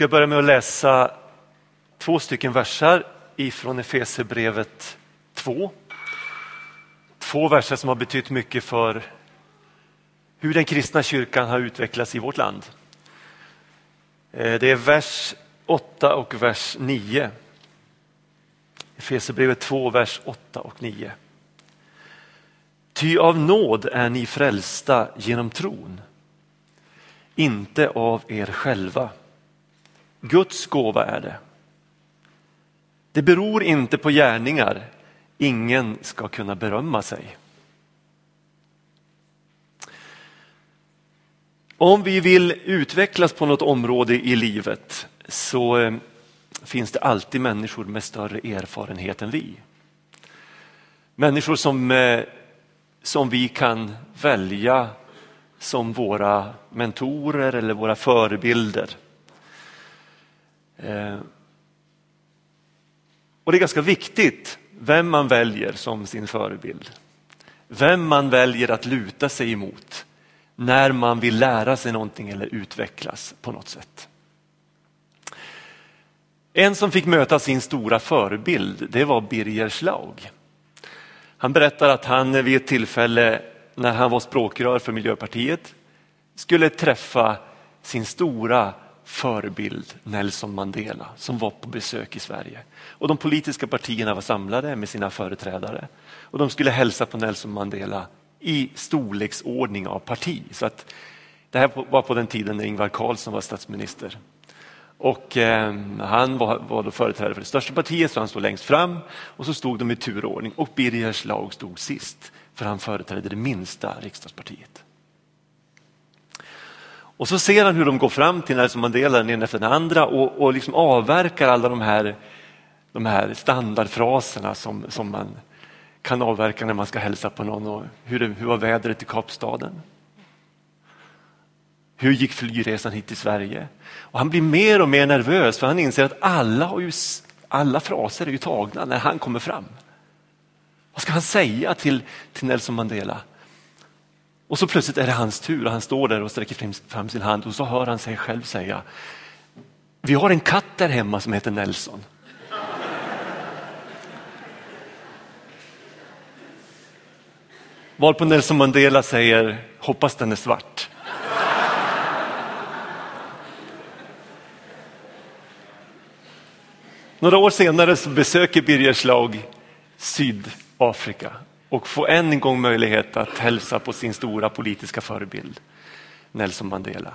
ska jag börja med att läsa två stycken versar ifrån Efesierbrevet 2. Två verser som har betytt mycket för hur den kristna kyrkan har utvecklats i vårt land. Eh, det är vers 8 och vers 9. Efesierbrevet 2, vers 8 och 9. Ty av nåd är ni frälsta genom tron, inte av er själva. Guds gåva är det. Det beror inte på gärningar, ingen ska kunna berömma sig. Om vi vill utvecklas på något område i livet så eh, finns det alltid människor med större erfarenhet än vi. Människor som, eh, som vi kan välja som våra mentorer eller våra förebilder. Eh, och det är ganska viktigt vem man väljer som sin förebild. Vem man väljer att luta sig emot när man vill lära sig någonting eller utvecklas på något sätt. En som fick möta sin stora förebild, det var Birger Schlaug. Han berättar att han vid ett tillfälle när han var språkrör för Miljöpartiet skulle träffa sin stora förebild Nelson Mandela som var på besök i Sverige. Och de politiska partierna var samlade med sina företrädare och de skulle hälsa på Nelson Mandela i storleksordning av parti. Så att det här var på den tiden när Ingvar Carlsson var statsminister. Och eh, han var, var då företrädare för det största partiet så han stod längst fram och så stod de i turordning och Birger Schlaug stod sist för han företrädde det minsta riksdagspartiet. Och så ser han hur de går fram till Nelson Mandela den ena efter den andra och, och liksom avverkar alla de här, de här standardfraserna som, som man kan avverka när man ska hälsa på någon. Och hur, hur var vädret i Kapstaden? Hur gick flygresan hit till Sverige? Och han blir mer och mer nervös för han inser att alla, ju, alla fraser är ju tagna när han kommer fram. Vad ska han säga till, till Nelson Mandela? Och så plötsligt är det hans tur och han står där och sträcker fram sin hand och så hör han sig själv säga Vi har en katt där hemma som heter Nelson. Varpå Nelson Mandela säger hoppas den är svart. Några år senare så besöker Birger Schlaug Sydafrika och få än en gång möjlighet att hälsa på sin stora politiska förebild Nelson Mandela.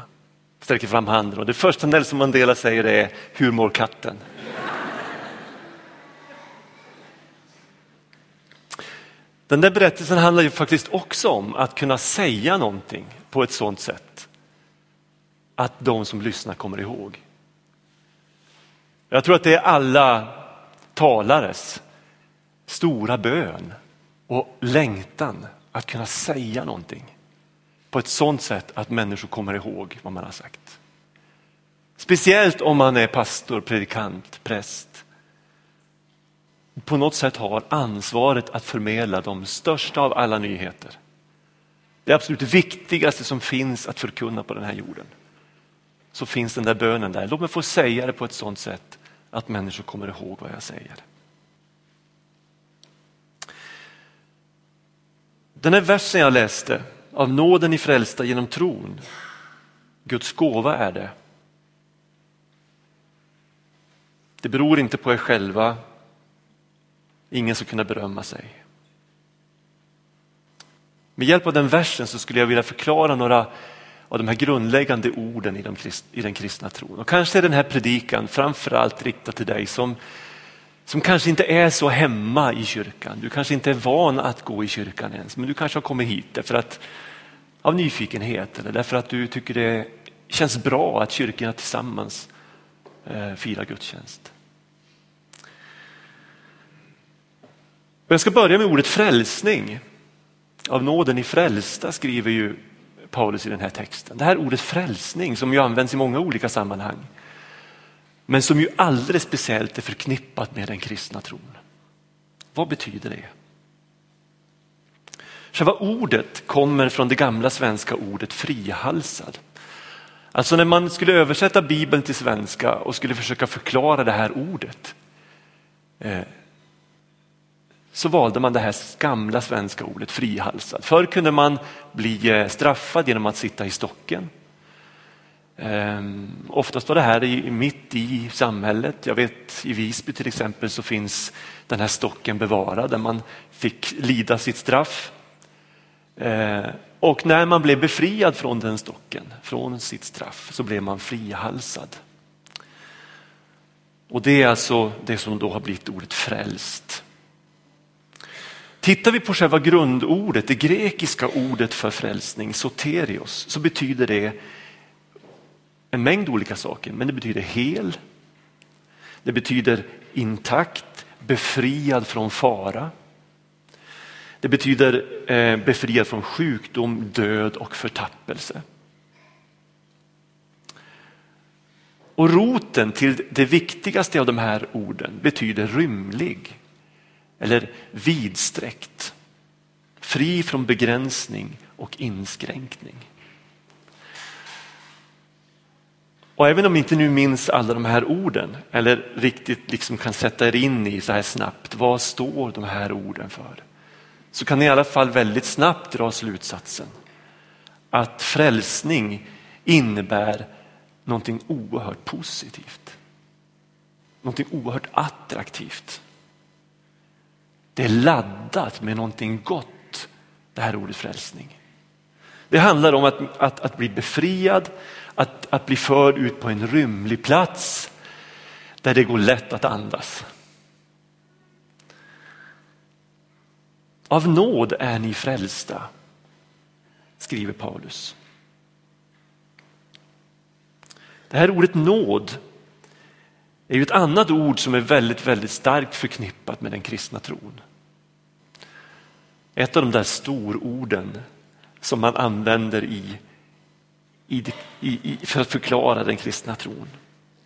Sträcker fram handen och det första Nelson Mandela säger är hur mår katten? Den där berättelsen handlar ju faktiskt också om att kunna säga någonting på ett sådant sätt att de som lyssnar kommer ihåg. Jag tror att det är alla talares stora bön och längtan att kunna säga någonting på ett sådant sätt att människor kommer ihåg vad man har sagt. Speciellt om man är pastor, predikant, präst. På något sätt har ansvaret att förmedla de största av alla nyheter. Det absolut viktigaste som finns att förkunna på den här jorden. Så finns den där bönen där. Låt mig få säga det på ett sådant sätt att människor kommer ihåg vad jag säger. Den här versen jag läste, av nåden i frälsta genom tron, Guds gåva är det. Det beror inte på er själva, ingen ska kunna berömma sig. Med hjälp av den versen så skulle jag vilja förklara några av de här grundläggande orden i, de, i den kristna tron. Och kanske är den här predikan framförallt riktad till dig som, som kanske inte är så hemma i kyrkan. Du kanske inte är van att gå i kyrkan ens, men du kanske har kommit hit därför att, av nyfikenhet eller därför att du tycker det känns bra att kyrkorna tillsammans eh, firar gudstjänst. Jag ska börja med ordet frälsning. Av nåden i frälsta skriver ju Paulus i den här texten. Det här ordet frälsning som ju används i många olika sammanhang. Men som ju alldeles speciellt är förknippat med den kristna tron. Vad betyder det? Själva ordet kommer från det gamla svenska ordet frihalsad. Alltså när man skulle översätta Bibeln till svenska och skulle försöka förklara det här ordet eh, så valde man det här gamla svenska ordet frihalsad. Förr kunde man bli eh, straffad genom att sitta i stocken. Ehm, oftast var det här i, mitt i samhället. Jag vet i Visby till exempel så finns den här stocken bevarad där man fick lida sitt straff. Ehm, och när man blev befriad från den stocken, från sitt straff, så blev man frihalsad. Och det är alltså det som då har blivit ordet frälst. Tittar vi på själva grundordet, det grekiska ordet för frälsning, soterios, så betyder det en mängd olika saker, men det betyder hel. Det betyder intakt, befriad från fara. Det betyder eh, befriad från sjukdom, död och förtappelse. Och roten till det viktigaste av de här orden betyder rymlig eller vidsträckt, fri från begränsning och inskränkning. Och även om ni inte nu minns alla de här orden eller riktigt liksom kan sätta er in i så här snabbt, vad står de här orden för? Så kan ni i alla fall väldigt snabbt dra slutsatsen att frälsning innebär någonting oerhört positivt. Någonting oerhört attraktivt. Det är laddat med någonting gott, det här ordet frälsning. Det handlar om att, att, att bli befriad, att, att bli förd ut på en rymlig plats där det går lätt att andas. Av nåd är ni frälsta, skriver Paulus. Det här ordet nåd är ju ett annat ord som är väldigt, väldigt starkt förknippat med den kristna tron. Ett av de där stororden som man använder i i, i, för att förklara den kristna tron.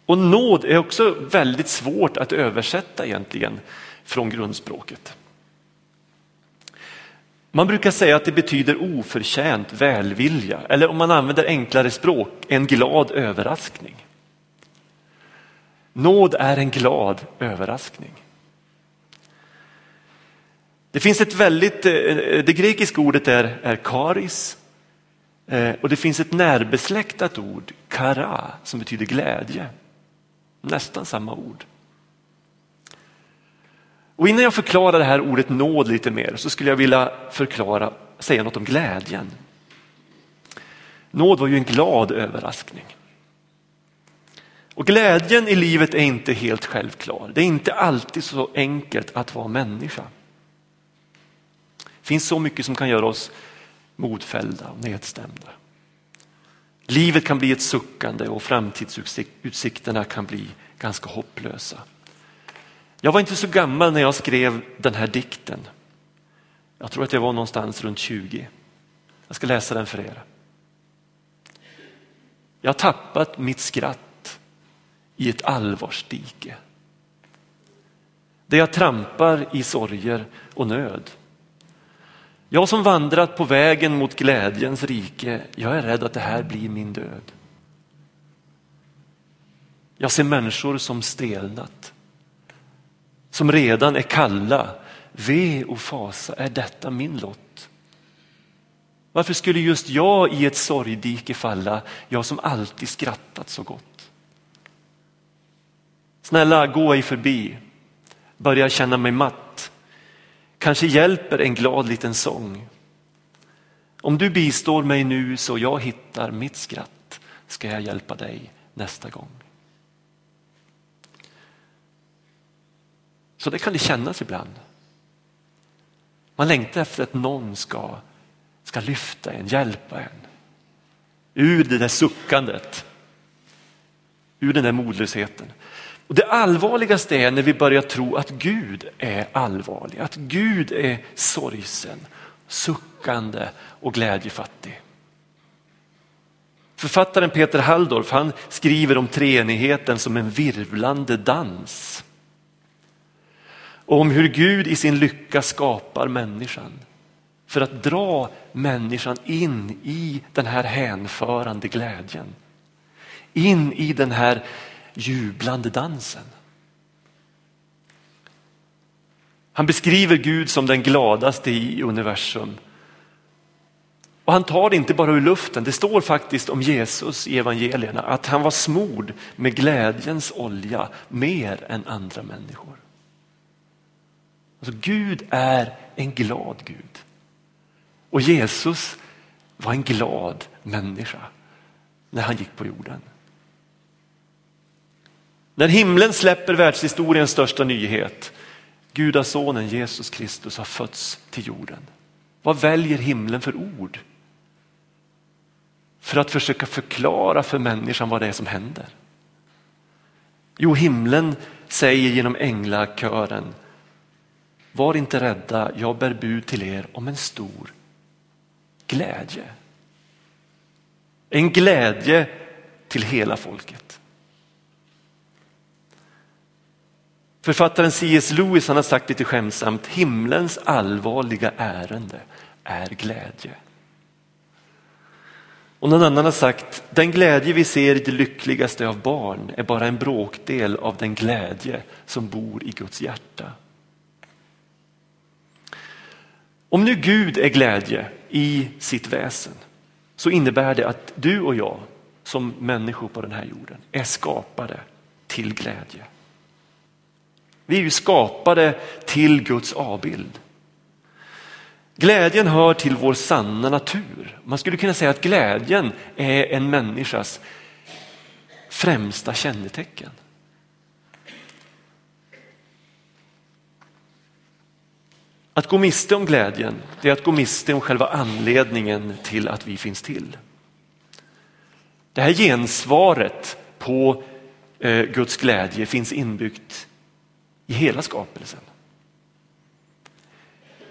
Och nåd är också väldigt svårt att översätta egentligen från grundspråket. Man brukar säga att det betyder oförtjänt välvilja eller om man använder enklare språk, en glad överraskning. Nåd är en glad överraskning. Det finns ett väldigt, eh, det grekiska ordet är, är karis Eh, och det finns ett närbesläktat ord, kara, som betyder glädje. Nästan samma ord. Och innan jag förklarar det här ordet nåd lite mer så skulle jag vilja förklara, säga något om glädjen. Nåd var ju en glad överraskning. Och glädjen i livet är inte helt självklar. Det är inte alltid så enkelt att vara människa. Det finns så mycket som kan göra oss modfällda och nedstämda. Livet kan bli ett suckande och framtidsutsikterna kan bli ganska hopplösa. Jag var inte så gammal när jag skrev den här dikten. Jag tror att jag var någonstans runt 20. Jag ska läsa den för er. Jag har tappat mitt skratt i ett allvarsdike. Där jag trampar i sorger och nöd. Jag som vandrat på vägen mot glädjens rike, jag är rädd att det här blir min död. Jag ser människor som stelnat, som redan är kalla. Ve och fasa, är detta min lott? Varför skulle just jag i ett sorgdike falla, jag som alltid skrattat så gott? Snälla, gå ej förbi, börja känna mig matt Kanske hjälper en glad liten sång. Om du bistår mig nu så jag hittar mitt skratt ska jag hjälpa dig nästa gång. Så det kan det kännas ibland. Man längtar efter att någon ska, ska lyfta en, hjälpa en. Ur det där suckandet, ur den där modlösheten. Och det allvarligaste är när vi börjar tro att Gud är allvarlig, att Gud är sorgsen, suckande och glädjefattig. Författaren Peter Halldorf han skriver om treenigheten som en virvlande dans. Och om hur Gud i sin lycka skapar människan för att dra människan in i den här hänförande glädjen. in i den här jublande dansen. Han beskriver Gud som den gladaste i universum. Och han tar det inte bara ur luften, det står faktiskt om Jesus i evangelierna att han var smord med glädjens olja mer än andra människor. Alltså Gud är en glad Gud. Och Jesus var en glad människa när han gick på jorden. När himlen släpper världshistoriens största nyhet, Gudasonen Jesus Kristus har fötts till jorden. Vad väljer himlen för ord? För att försöka förklara för människan vad det är som händer. Jo, himlen säger genom änglakören, var inte rädda, jag bär bud till er om en stor glädje. En glädje till hela folket. Författaren C.S. Lewis han har sagt lite skämtsamt, himlens allvarliga ärende är glädje. Och någon annan har sagt, den glädje vi ser i det lyckligaste av barn är bara en bråkdel av den glädje som bor i Guds hjärta. Om nu Gud är glädje i sitt väsen så innebär det att du och jag som människor på den här jorden är skapade till glädje. Vi är ju skapade till Guds avbild. Glädjen hör till vår sanna natur. Man skulle kunna säga att glädjen är en människas främsta kännetecken. Att gå miste om glädjen, det är att gå miste om själva anledningen till att vi finns till. Det här gensvaret på eh, Guds glädje finns inbyggt i hela skapelsen.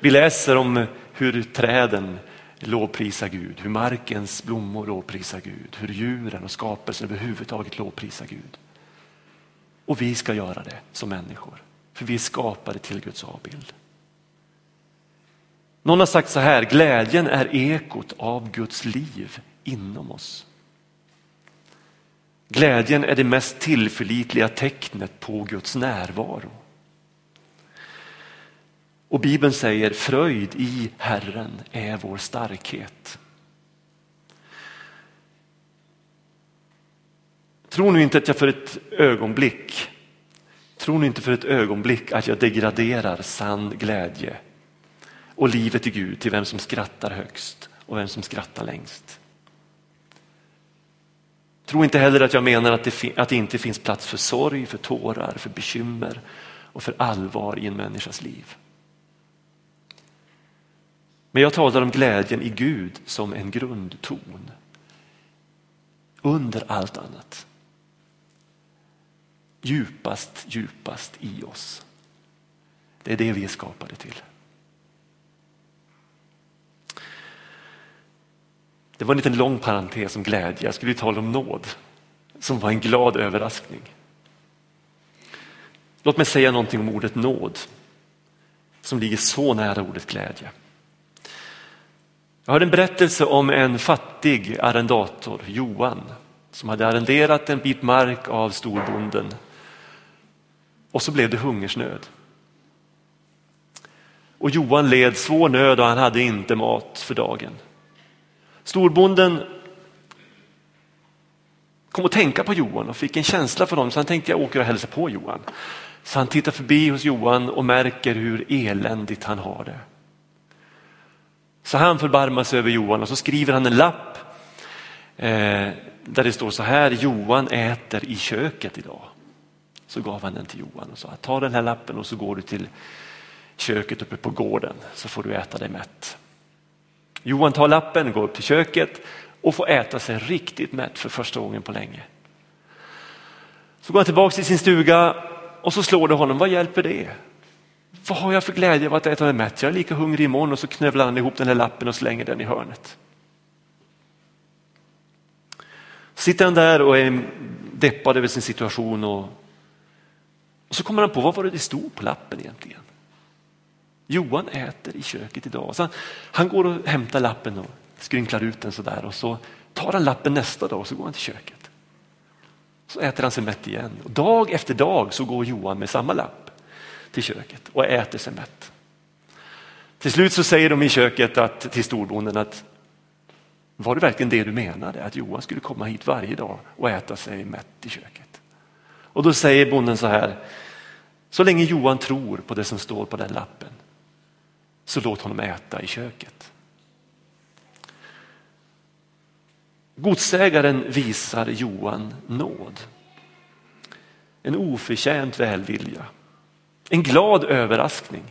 Vi läser om hur träden lovprisar Gud, hur markens blommor lovprisar Gud, hur djuren och skapelsen överhuvudtaget lovprisar Gud. Och vi ska göra det som människor, för vi är skapade till Guds avbild. Någon har sagt så här, glädjen är ekot av Guds liv inom oss. Glädjen är det mest tillförlitliga tecknet på Guds närvaro. Och Bibeln säger fröjd i Herren är vår starkhet. Tro nu inte att jag för ett ögonblick, Tror nu inte för ett ögonblick att jag degraderar sann glädje och livet i Gud till vem som skrattar högst och vem som skrattar längst. Tro inte heller att jag menar att det, att det inte finns plats för sorg, för tårar, för bekymmer och för allvar i en människas liv. Men jag talar om glädjen i Gud som en grundton. Under allt annat. Djupast, djupast i oss. Det är det vi är skapade till. Det var en liten lång parentes om glädje. Jag skulle tala om nåd som var en glad överraskning. Låt mig säga någonting om ordet nåd som ligger så nära ordet glädje. Jag hörde en berättelse om en fattig arrendator, Johan, som hade arrenderat en bit mark av storbonden och så blev det hungersnöd. Och Johan led svår nöd och han hade inte mat för dagen. Storbonden kom att tänka på Johan och fick en känsla för honom så han tänkte jag åker och hälsar på Johan. Så han tittar förbi hos Johan och märker hur eländigt han har det. Så han förbarmar sig över Johan och så skriver han en lapp eh, där det står så här, Johan äter i köket idag. Så gav han den till Johan och sa, ta den här lappen och så går du till köket uppe på gården så får du äta dig mätt. Johan tar lappen, går upp till köket och får äta sig riktigt mätt för första gången på länge. Så går han tillbaka till sin stuga och så slår det honom, vad hjälper det? Vad har jag för glädje av att äta mig mätt? Jag är lika hungrig imorgon och så knövlar han ihop den här lappen och slänger den i hörnet. Sitter han där och är deppad över sin situation och, och så kommer han på vad var det det stod på lappen egentligen? Johan äter i köket idag. Så han, han går och hämtar lappen och skrynklar ut den sådär och så tar han lappen nästa dag och så går han till köket. Så äter han sig mätt igen. Och dag efter dag så går Johan med samma lapp till köket och äter sig mätt. Till slut så säger de i köket att, till storbonden att var det verkligen det du menade, att Johan skulle komma hit varje dag och äta sig mätt i köket? Och då säger bonden så här, så länge Johan tror på det som står på den lappen så låt honom äta i köket. Godsägaren visar Johan nåd. En oförtjänt välvilja. En glad överraskning.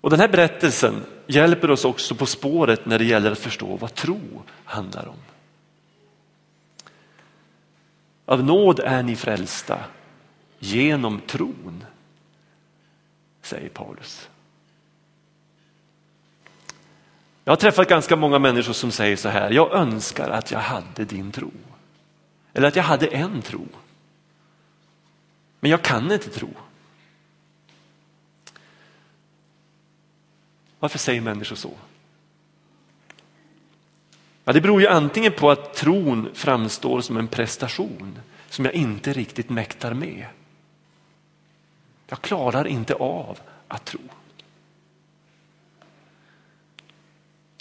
Och Den här berättelsen hjälper oss också på spåret när det gäller att förstå vad tro handlar om. Av nåd är ni frälsta genom tron, säger Paulus. Jag har träffat ganska många människor som säger så här, jag önskar att jag hade din tro. Eller att jag hade en tro. Men jag kan inte tro. Varför säger människor så? Ja, det beror ju antingen på att tron framstår som en prestation som jag inte riktigt mäktar med. Jag klarar inte av att tro.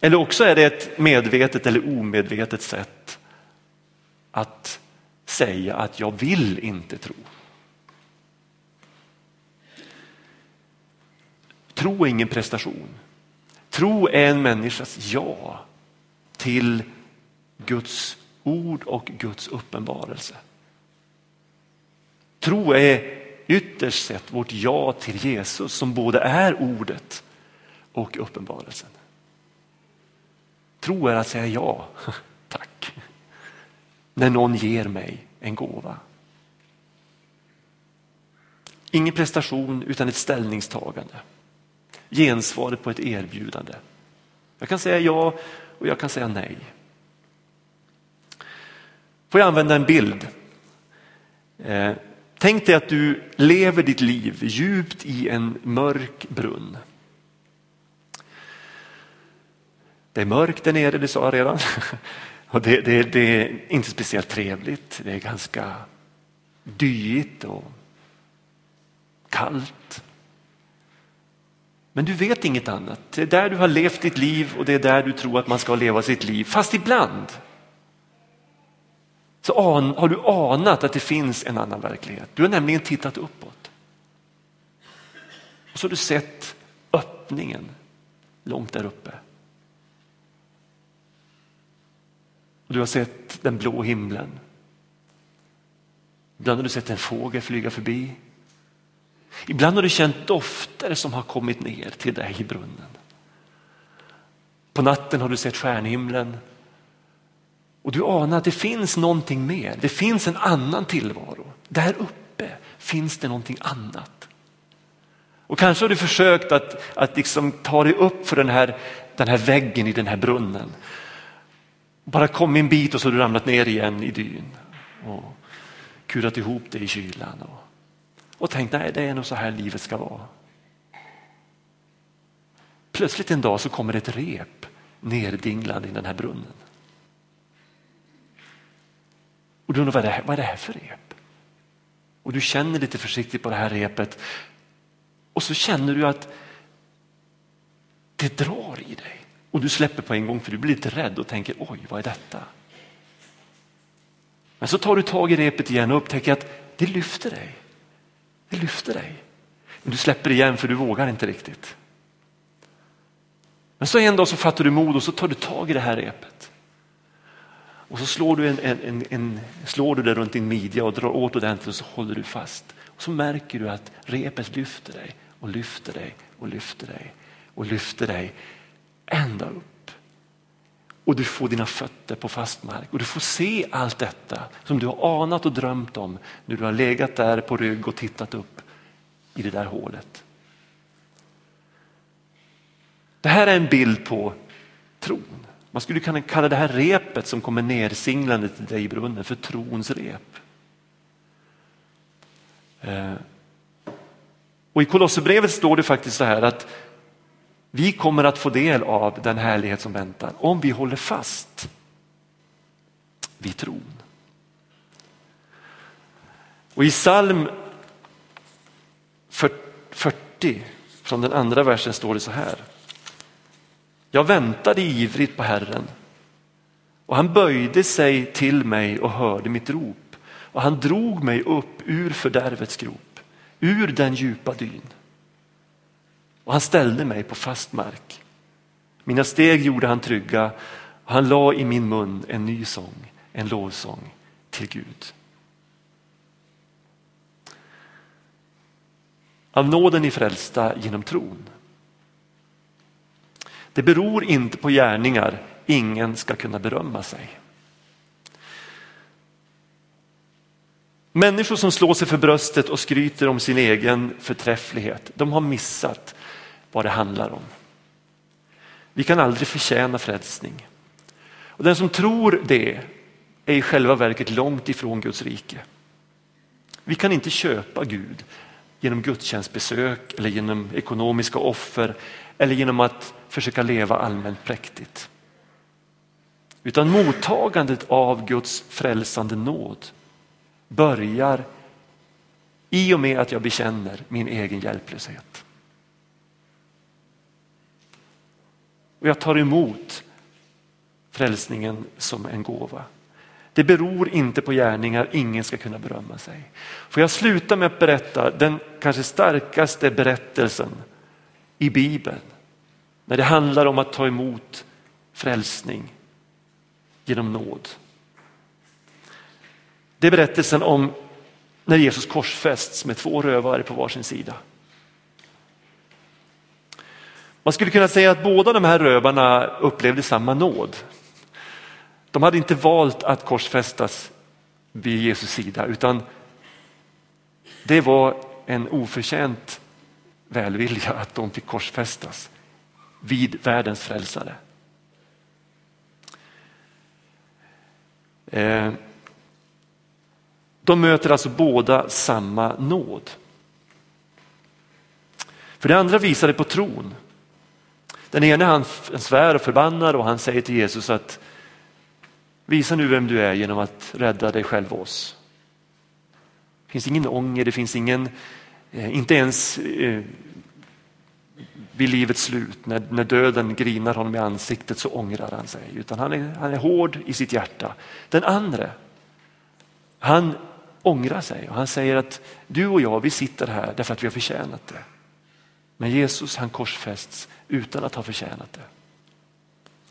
Eller också är det ett medvetet eller omedvetet sätt att säga att jag vill inte tro. Tro är ingen prestation. Tro är en människas ja till Guds ord och Guds uppenbarelse. Tro är ytterst sett vårt ja till Jesus som både är ordet och uppenbarelsen. Tro är att säga ja, tack, när någon ger mig en gåva. Ingen prestation utan ett ställningstagande. Gensvaret på ett erbjudande. Jag kan säga ja och jag kan säga nej. Får jag använda en bild? Eh, tänk dig att du lever ditt liv djupt i en mörk brunn. Det är mörkt där nere, det sa jag redan. Och det, det, det, är inte speciellt trevligt, det är ganska dyigt och kallt. Men du vet inget annat. Det är där du har levt ditt liv och det är där du tror att man ska leva sitt liv. Fast ibland så har du anat att det finns en annan verklighet. Du har nämligen tittat uppåt. Och så har du sett öppningen långt där uppe. Och du har sett den blå himlen. Ibland har du sett en fågel flyga förbi. Ibland har du känt dofter som har kommit ner till dig i brunnen. På natten har du sett stjärnhimlen och du anar att det finns någonting mer. Det finns en annan tillvaro. Där uppe finns det någonting annat. Och kanske har du försökt att, att liksom ta dig upp för den här, den här väggen i den här brunnen. Bara kom en bit och så har du ramlat ner igen i dyn och kurat ihop dig i kylan. Och, och tänkt nej det är nog så här livet ska vara. Plötsligt en dag så kommer ett rep nerdinglande i den här brunnen. Och du undrar vad är, det, vad är det här för rep? Och du känner lite försiktigt på det här repet och så känner du att det drar i dig. Och du släpper på en gång för du blir lite rädd och tänker oj vad är detta? Men så tar du tag i repet igen och upptäcker att det lyfter dig. Det lyfter dig. Men du släpper igen för du vågar inte riktigt. Men så en dag så fattar du mod och så tar du tag i det här repet. Och så slår du, en, en, en, slår du det runt din midja och drar åt ordentligt och så håller du fast. Och så märker du att repet lyfter dig och lyfter dig och lyfter dig och lyfter dig ända upp. Och du får dina fötter på fast mark och du får se allt detta som du har anat och drömt om när du har legat där på rygg och tittat upp i det där hålet. Det här är en bild på tron. Man skulle kunna kalla det här repet som kommer nersinglande till dig i brunnen för trons rep. Eh, och i Kolosserbrevet står det faktiskt så här att vi kommer att få del av den härlighet som väntar om vi håller fast vid tron. Och i psalm 40 från den andra versen står det så här. Jag väntade ivrigt på Herren och han böjde sig till mig och hörde mitt rop och han drog mig upp ur fördärvets grop, ur den djupa dyn. Och han ställde mig på fast mark. Mina steg gjorde han trygga och han la i min mun en ny sång, en lovsång till Gud. Av nåden i frälsta genom tron. Det beror inte på gärningar, ingen ska kunna berömma sig. Människor som slår sig för bröstet och skryter om sin egen förträfflighet, de har missat vad det handlar om. Vi kan aldrig förtjäna frälsning. Och den som tror det är i själva verket långt ifrån Guds rike. Vi kan inte köpa Gud genom gudstjänstbesök eller genom ekonomiska offer eller genom att försöka leva allmänt präktigt. Utan mottagandet av Guds frälsande nåd börjar i och med att jag bekänner min egen hjälplöshet. Och jag tar emot frälsningen som en gåva. Det beror inte på gärningar, ingen ska kunna berömma sig. Får jag sluta med att berätta den kanske starkaste berättelsen i Bibeln. När det handlar om att ta emot frälsning genom nåd. Det är berättelsen om när Jesus korsfästs med två rövare på varsin sida. Man skulle kunna säga att båda de här rövarna upplevde samma nåd. De hade inte valt att korsfästas vid Jesus sida utan det var en oförtjänt välvilja att de fick korsfästas vid världens frälsare. Eh, de möter alltså båda samma nåd. För det andra visar det på tron. Den ene han svär och förbannar och han säger till Jesus att visa nu vem du är genom att rädda dig själv och oss. Det finns ingen ånger, det finns ingen, eh, inte ens eh, vid livets slut när, när döden grinar honom i ansiktet så ångrar han sig. Utan han är, han är hård i sitt hjärta. Den andra, han ångrar sig och han säger att du och jag vi sitter här därför att vi har förtjänat det. Men Jesus han korsfästs utan att ha förtjänat det.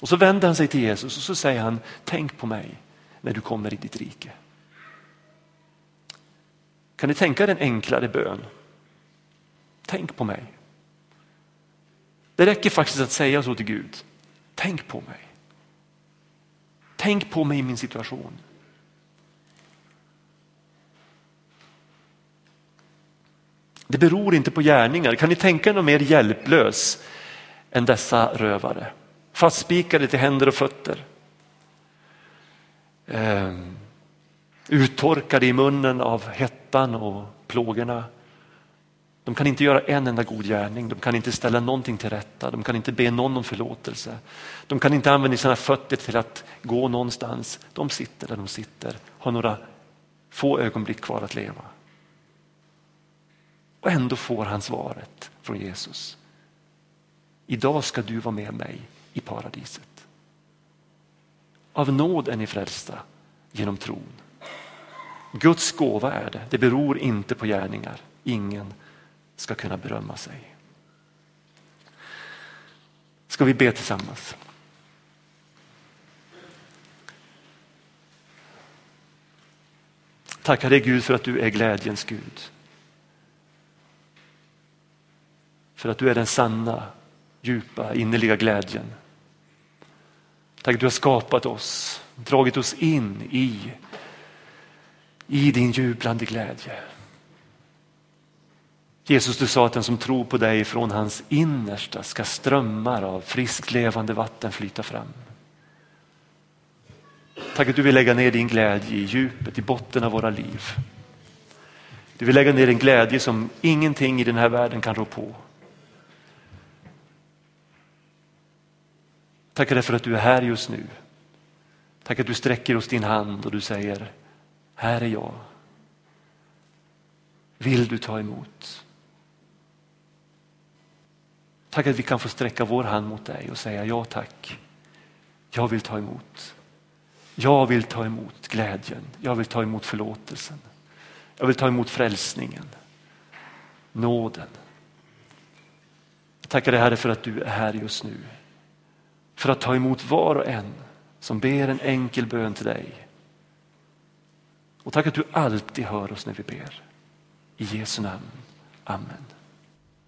Och så vänder han sig till Jesus och så säger han, tänk på mig när du kommer i ditt rike. Kan ni tänka er en enklare bön? Tänk på mig. Det räcker faktiskt att säga så till Gud. Tänk på mig. Tänk på mig i min situation. Det beror inte på gärningar. Kan ni tänka er någon mer hjälplös än dessa rövare? Fastspikade till händer och fötter. Eh, uttorkade i munnen av hettan och plågorna. De kan inte göra en enda god gärning, de kan inte ställa någonting till rätta, de kan inte be någon om förlåtelse. De kan inte använda sina fötter till att gå någonstans. De sitter där de sitter, har några få ögonblick kvar att leva. Och ändå får han svaret från Jesus. Idag ska du vara med mig i paradiset. Av nåd är ni frälsta genom tron. Guds gåva är det, det beror inte på gärningar. Ingen ska kunna berömma sig. Ska vi be tillsammans? Tackar dig Gud för att du är glädjens Gud. För att du är den sanna, djupa, innerliga glädjen. Tack att du har skapat oss, dragit oss in i, i din jublande glädje. Jesus, du sa att den som tror på dig från hans innersta ska strömmar av friskt levande vatten flyta fram. Tack att du vill lägga ner din glädje i djupet, i botten av våra liv. Du vill lägga ner en glädje som ingenting i den här världen kan rå på. Tackar dig för att du är här just nu. Tack att du sträcker oss din hand och du säger, här är jag. Vill du ta emot? Tack att vi kan få sträcka vår hand mot dig och säga ja tack. Jag vill ta emot. Jag vill ta emot glädjen. Jag vill ta emot förlåtelsen. Jag vill ta emot frälsningen. Nåden. Jag tackar dig Herre för att du är här just nu. För att ta emot var och en som ber en enkel bön till dig. Och tack att du alltid hör oss när vi ber. I Jesu namn. Amen.